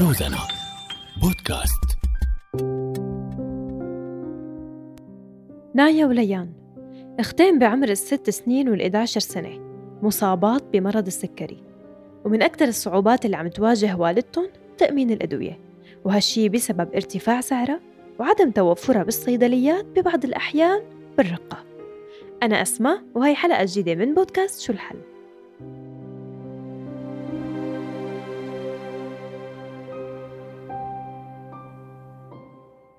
روزانا بودكاست. نايا وليان اختين بعمر الست سنين والإحدى عشر سنة مصابات بمرض السكري. ومن أكثر الصعوبات اللي عم تواجه والدتهم تأمين الأدوية وهالشي بسبب ارتفاع سعرها وعدم توفرها بالصيدليات ببعض الأحيان بالرقة. أنا أسماء وهي حلقة جديدة من بودكاست شو الحل.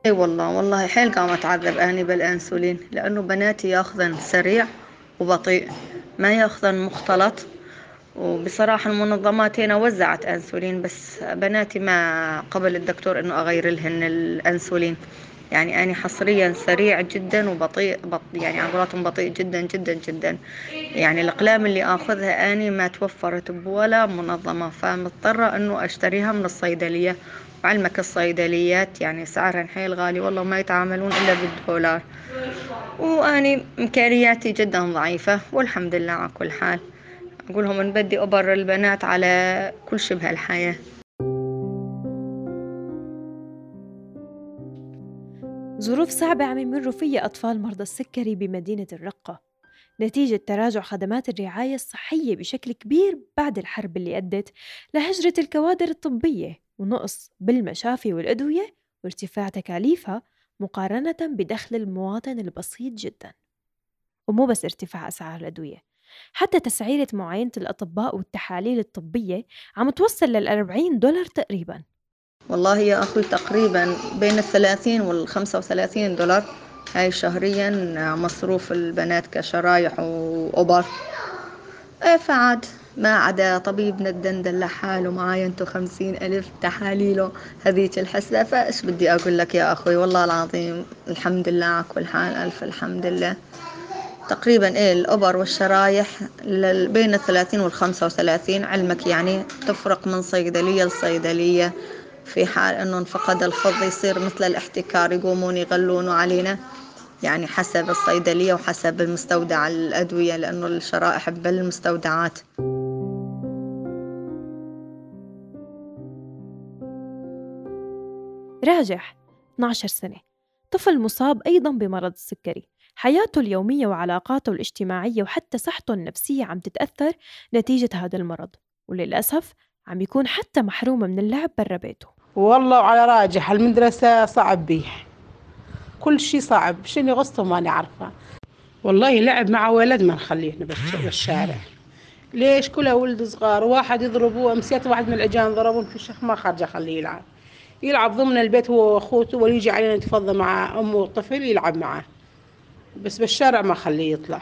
إي والله والله حيل قام اتعذب اني بالإنسولين لأنه بناتي ياخذن سريع وبطيء ما ياخذن مختلط. وبصراحة المنظمات هنا وزعت إنسولين بس بناتي ما قبل الدكتور إنه أغير لهن الإنسولين. يعني أنا حصريا سريع جدا وبطيء بط يعني عضلاتهم بطيء جدا جدا جدا. يعني الأقلام اللي آخذها أنا ما توفرت بولا منظمة فمضطرة أنه أشتريها من الصيدلية. وعلمك الصيدليات يعني سعرها حيل غالي والله ما يتعاملون إلا بالدولار. وأني إمكانياتي جدا ضعيفة والحمد لله على كل حال. أقولهم إن بدي أبر البنات على كل شبه الحياة. ظروف صعبة عم يمروا فيها أطفال مرضى السكري بمدينة الرقة. نتيجة تراجع خدمات الرعاية الصحية بشكل كبير بعد الحرب اللي أدت لهجرة الكوادر الطبية. ونقص بالمشافي والأدوية وارتفاع تكاليفها مقارنة بدخل المواطن البسيط جدا. ومو بس ارتفاع أسعار الأدوية حتى تسعيرة معاينة الأطباء والتحاليل الطبية عم توصل للأربعين دولار تقريباً. والله يا أخوي تقريبا بين الثلاثين والخمسة وثلاثين دولار هاي شهريا مصروف البنات كشرايح وأوبر فعاد ما عدا طبيب ندندن لحاله معاينته خمسين ألف تحاليله هذيك الحسبة فإيش بدي أقول لك يا أخوي؟ والله العظيم الحمد لله على كل حال ألف الحمد لله. تقريبا إيه الأوبر والشرايح بين الثلاثين والخمسة وثلاثين علمك يعني تفرق من صيدلية لصيدلية في حال أنه انفقد الفض يصير مثل الاحتكار يقومون يغلون علينا. يعني حسب الصيدلية وحسب المستودع الأدوية لأنه الشرائح بالمستودعات. راجح 12 سنة. طفل مصاب أيضا بمرض السكري. حياته اليومية وعلاقاته الاجتماعية وحتى صحته النفسية عم تتأثر نتيجة هذا المرض. وللأسف عم يكون حتى محروم من اللعب برا بيته. والله وعلى راجح المدرسة صعب بيه كل شيء صعب. شنو غصته ماني عارفة. والله لعب مع ولد ما نخليه بالشارع. ليش؟ كلها ولد صغار. واحد يضربه أمسيت واحد من العجان ضربون في الشيخ ما خرج اخليه يلعب. يلعب ضمن البيت هو وأخوته ويجي علينا يتفضى مع أمه والطفل يلعب معه. بس بالشارع ما خليه يطلع.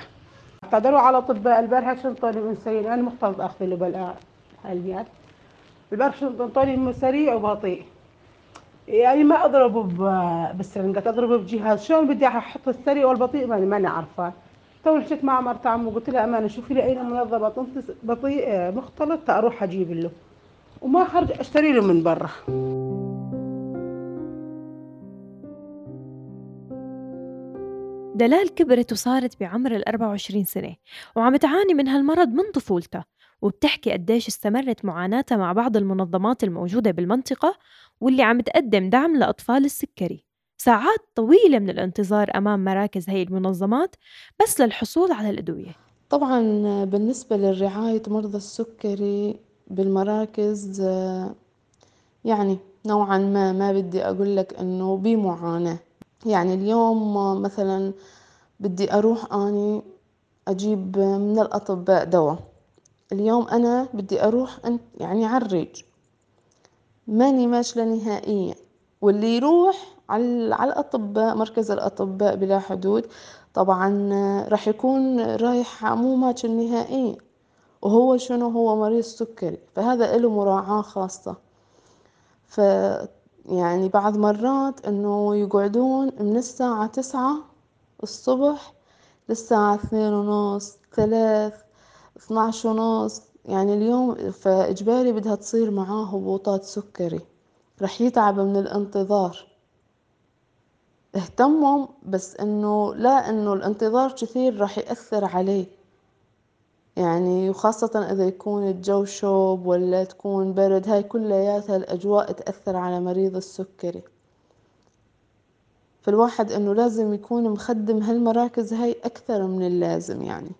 اعتذروا على اطباء البارحة شنطوني من سنين أنا مختلط اخذ له بالحاليات البرش انطوني سريع وبطيء. يعني ما أضربه بالسرنجات أضربه بجهاز شلون بدي أحط السريع والبطيء؟ ماني ماني عارفة. تو مشيت مع مرت عمو وقلت لها أمانة شوفي لي أين منظمة بطيء مختلط أروح أجيب له. وما خرج أشتري له من برا. دلال كبرت وصارت بعمر ال 24 سنة وعم تعاني من هالمرض من طفولتها وبتحكي قديش استمرت معاناتها مع بعض المنظمات الموجودة بالمنطقة واللي عم تقدم دعم لأطفال السكري. ساعات طويلة من الانتظار أمام مراكز هي المنظمات بس للحصول على الأدوية. طبعا بالنسبة لرعاية مرضى السكري بالمراكز يعني نوعا ما ما بدي أقول لك إنه بمعاناة. يعني اليوم مثلا بدي أروح أني أجيب من الأطباء دواء. اليوم أنا بدي أروح يعني على الريج. ماني ماشلة نهائيا. واللي يروح على الأطباء مركز الأطباء بلا حدود طبعا راح يكون رايح مو ماشل نهائيا وهو شنو؟ هو مريض سكري. فهذا له مراعاة خاصة. ف يعني بعض مرات إنه يقعدون من الساعة تسعة الصبح للساعة اثنين ونص ثلاث اثناعش ونص يعني اليوم فإجباري بدها تصير معاه هبوطات سكري. رح يتعب من الانتظار. اهتموا بس إنه لا إنه الانتظار كثير رح يأثر عليه. يعني وخاصة إذا يكون الجو شوب ولا تكون برد هاي كلياتها الأجواء تأثر على مريض السكري. فالواحد إنه لازم يكون مخدم هالمراكز هاي أكثر من اللازم يعني.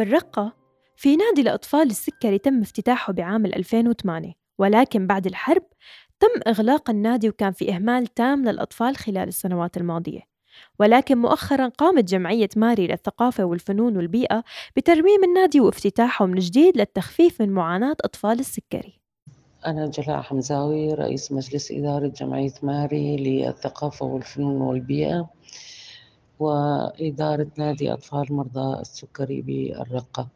بالرقة. في نادي لأطفال السكري تم افتتاحه بعام 2008 ولكن بعد الحرب تم إغلاق النادي وكان في إهمال تام للأطفال خلال السنوات الماضية. ولكن مؤخرا قامت جمعية ماري للثقافة والفنون والبيئة بترميم النادي وافتتاحه من جديد للتخفيف من معاناة أطفال السكري. أنا جلاء حمزاوي رئيس مجلس إدارة جمعية ماري للثقافة والفنون والبيئة. وإدارة نادي أطفال مرضى السكري بالرقة.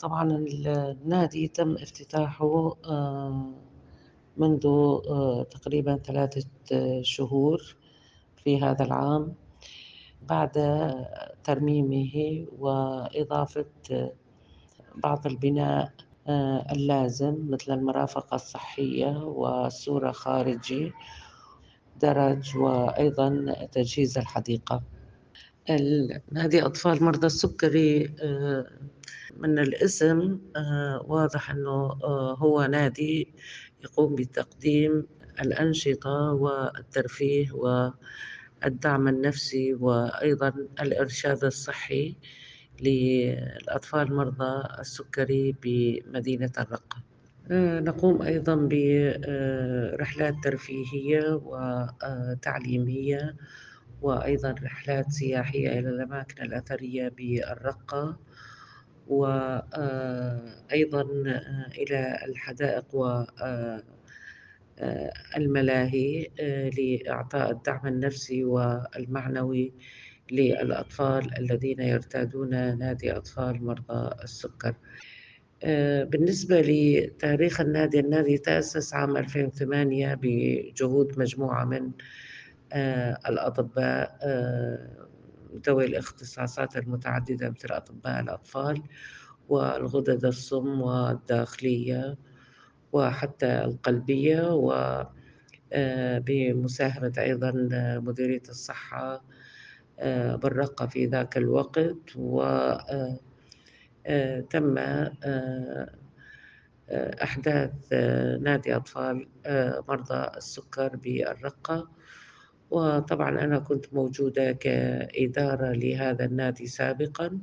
طبعا النادي تم افتتاحه آه، منذ آه، تقريبا ثلاثة شهور في هذا العام. بعد ترميمه وإضافة بعض البناء آه، اللازم مثل المرافق الصحية وصورة خارجي درج وأيضا تجهيز الحديقة. نادي أطفال مرضى السكري آه، من الاسم آه، واضح أنه آه، هو نادي يقوم بتقديم الأنشطة والترفيه والدعم النفسي وأيضا الإرشاد الصحي للأطفال مرضى السكري بمدينة الرقة. نقوم أيضا برحلات ترفيهية وتعليمية وأيضا رحلات سياحية إلى الأماكن الأثرية بالرقة وأيضا إلى الحدائق والملاهي لإعطاء الدعم النفسي والمعنوي للأطفال الذين يرتادون نادي أطفال مرضى السكر. بالنسبة لتاريخ النادي النادي تأسس عام 2008 بجهود مجموعة من آه، الأطباء آه، ذوي الاختصاصات المتعددة مثل أطباء الأطفال والغدد الصم والداخلية وحتى القلبية و آه، بمساهمة أيضا مديرية الصحة بالرقة في ذاك الوقت وتم أحداث نادي أطفال مرضى السكر بالرقة وطبعا أنا كنت موجودة كإدارة لهذا النادي سابقا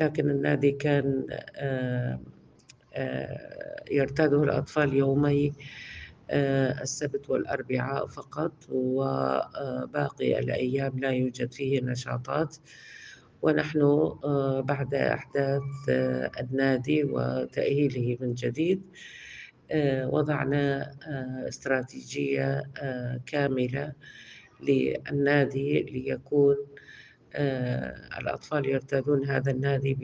لكن النادي كان آه، آه، يرتاده الأطفال يومي آه، السبت والأربعاء فقط وباقي الأيام لا يوجد فيه نشاطات. ونحن بعد أحداث النادي وتأهيله من جديد وضعنا استراتيجية كاملة للنادي ليكون آه، الأطفال يرتادون هذا النادي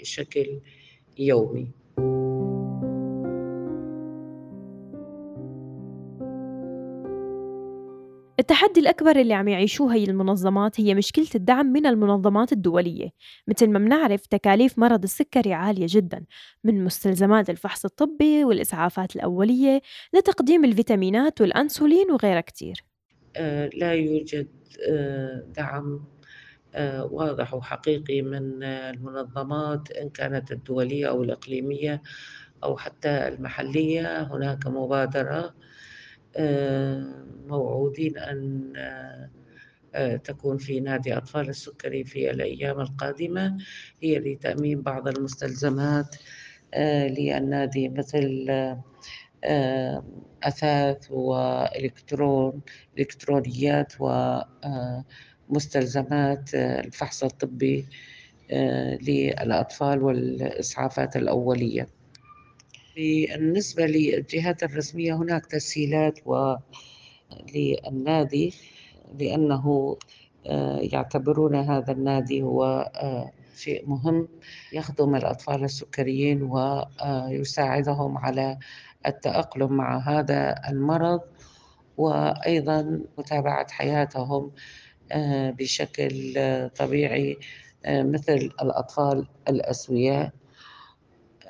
بشكل يومي. التحدي الأكبر اللي عم يعيشوه هي المنظمات هي مشكلة الدعم من المنظمات الدولية. مثل ما بنعرف تكاليف مرض السكري عالية جدا من مستلزمات الفحص الطبي والإسعافات الأولية لتقديم الفيتامينات والأنسولين وغيرها كتير. آه، لا يوجد آه، دعم آه، واضح وحقيقي من المنظمات إن كانت الدولية أو الإقليمية أو حتى المحلية. هناك مبادرة موعودين أن تكون في نادي أطفال السكري في الأيام القادمة هي لتأمين بعض المستلزمات للنادي مثل آه، أثاث وإلكترون إلكترونيات ومستلزمات آه، الفحص الطبي آه، للأطفال والإسعافات الأولية. بالنسبة للجهات الرسمية هناك تسهيلات للنادي لأنه يعتبرون هذا النادي هو شيء مهم يخدم الأطفال السكريين ويساعدهم على التأقلم مع هذا المرض وأيضا متابعة حياتهم آه، بشكل طبيعي آه، مثل الأطفال الأسوياء.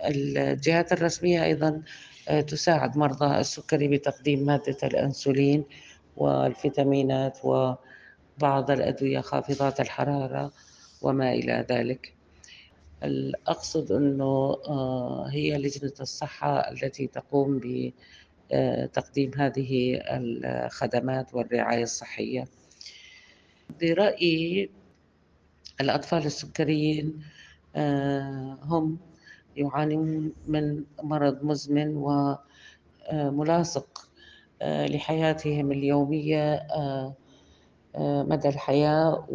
الجهات الرسمية أيضا آه، تساعد مرضى السكري بتقديم مادة الأنسولين والفيتامينات وبعض الأدوية خافضات الحرارة وما إلى ذلك. أقصد أنه آه، هي لجنة الصحة التي تقوم بتقديم هذه الخدمات والرعاية الصحية. برأيي الأطفال السكريين آه، هم يعانون من مرض مزمن وملاصق آه، لحياتهم اليومية مدى الحياة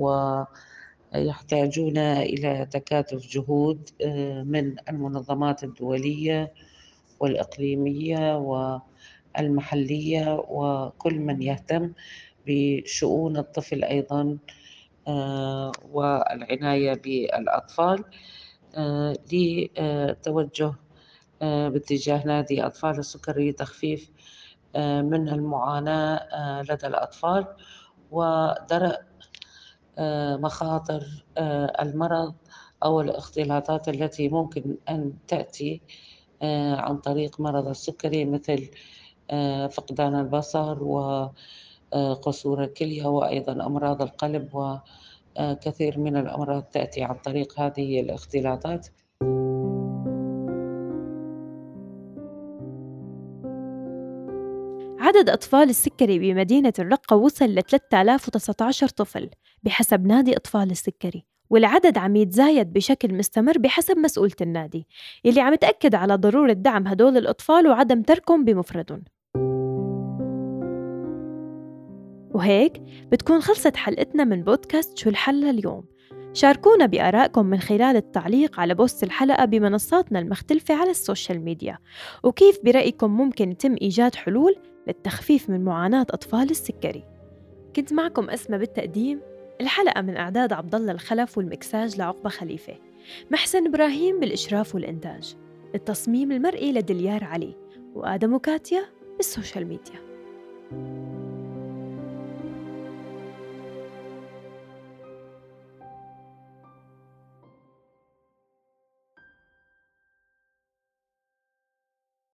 ويحتاجون إلى تكاتف جهود من المنظمات الدولية والإقليمية والمحلية وكل من يهتم بشؤون الطفل أيضا آه، والعناية بالأطفال. آه، لتوجه آه، باتجاه نادي أطفال السكري لتخفيف من المعاناة لدى الأطفال ودرء مخاطر المرض أو الاختلاطات التي ممكن أن تأتي عن طريق مرض السكري مثل فقدان البصر و آه، قصور الكلية وأيضا أمراض القلب وكثير من الأمراض تأتي عن طريق هذه الاختلاطات. عدد أطفال السكري بمدينة الرقة وصل ل 3019 طفل بحسب نادي أطفال السكري والعدد عم يتزايد بشكل مستمر بحسب مسؤولة النادي اللي عم تأكد على ضرورة دعم هدول الأطفال وعدم تركهم بمفردهم. وهيك بتكون خلصت حلقتنا من بودكاست شو الحل اليوم شاركونا بآرائكم من خلال التعليق على post الحلقة بمنصاتنا المختلفة على ال social media. وكيف برأيكم ممكن يتم إيجاد حلول للتخفيف من معاناة أطفال السكري؟ كنت معكم أسمى بالتقديم الحلقة من إعداد عبد الله الخلف والمكساج لعقبة خليفة. محسن إبراهيم بالإشراف والإنتاج. التصميم المرئي لدليار علي. وآدم وكاتيا بال social media.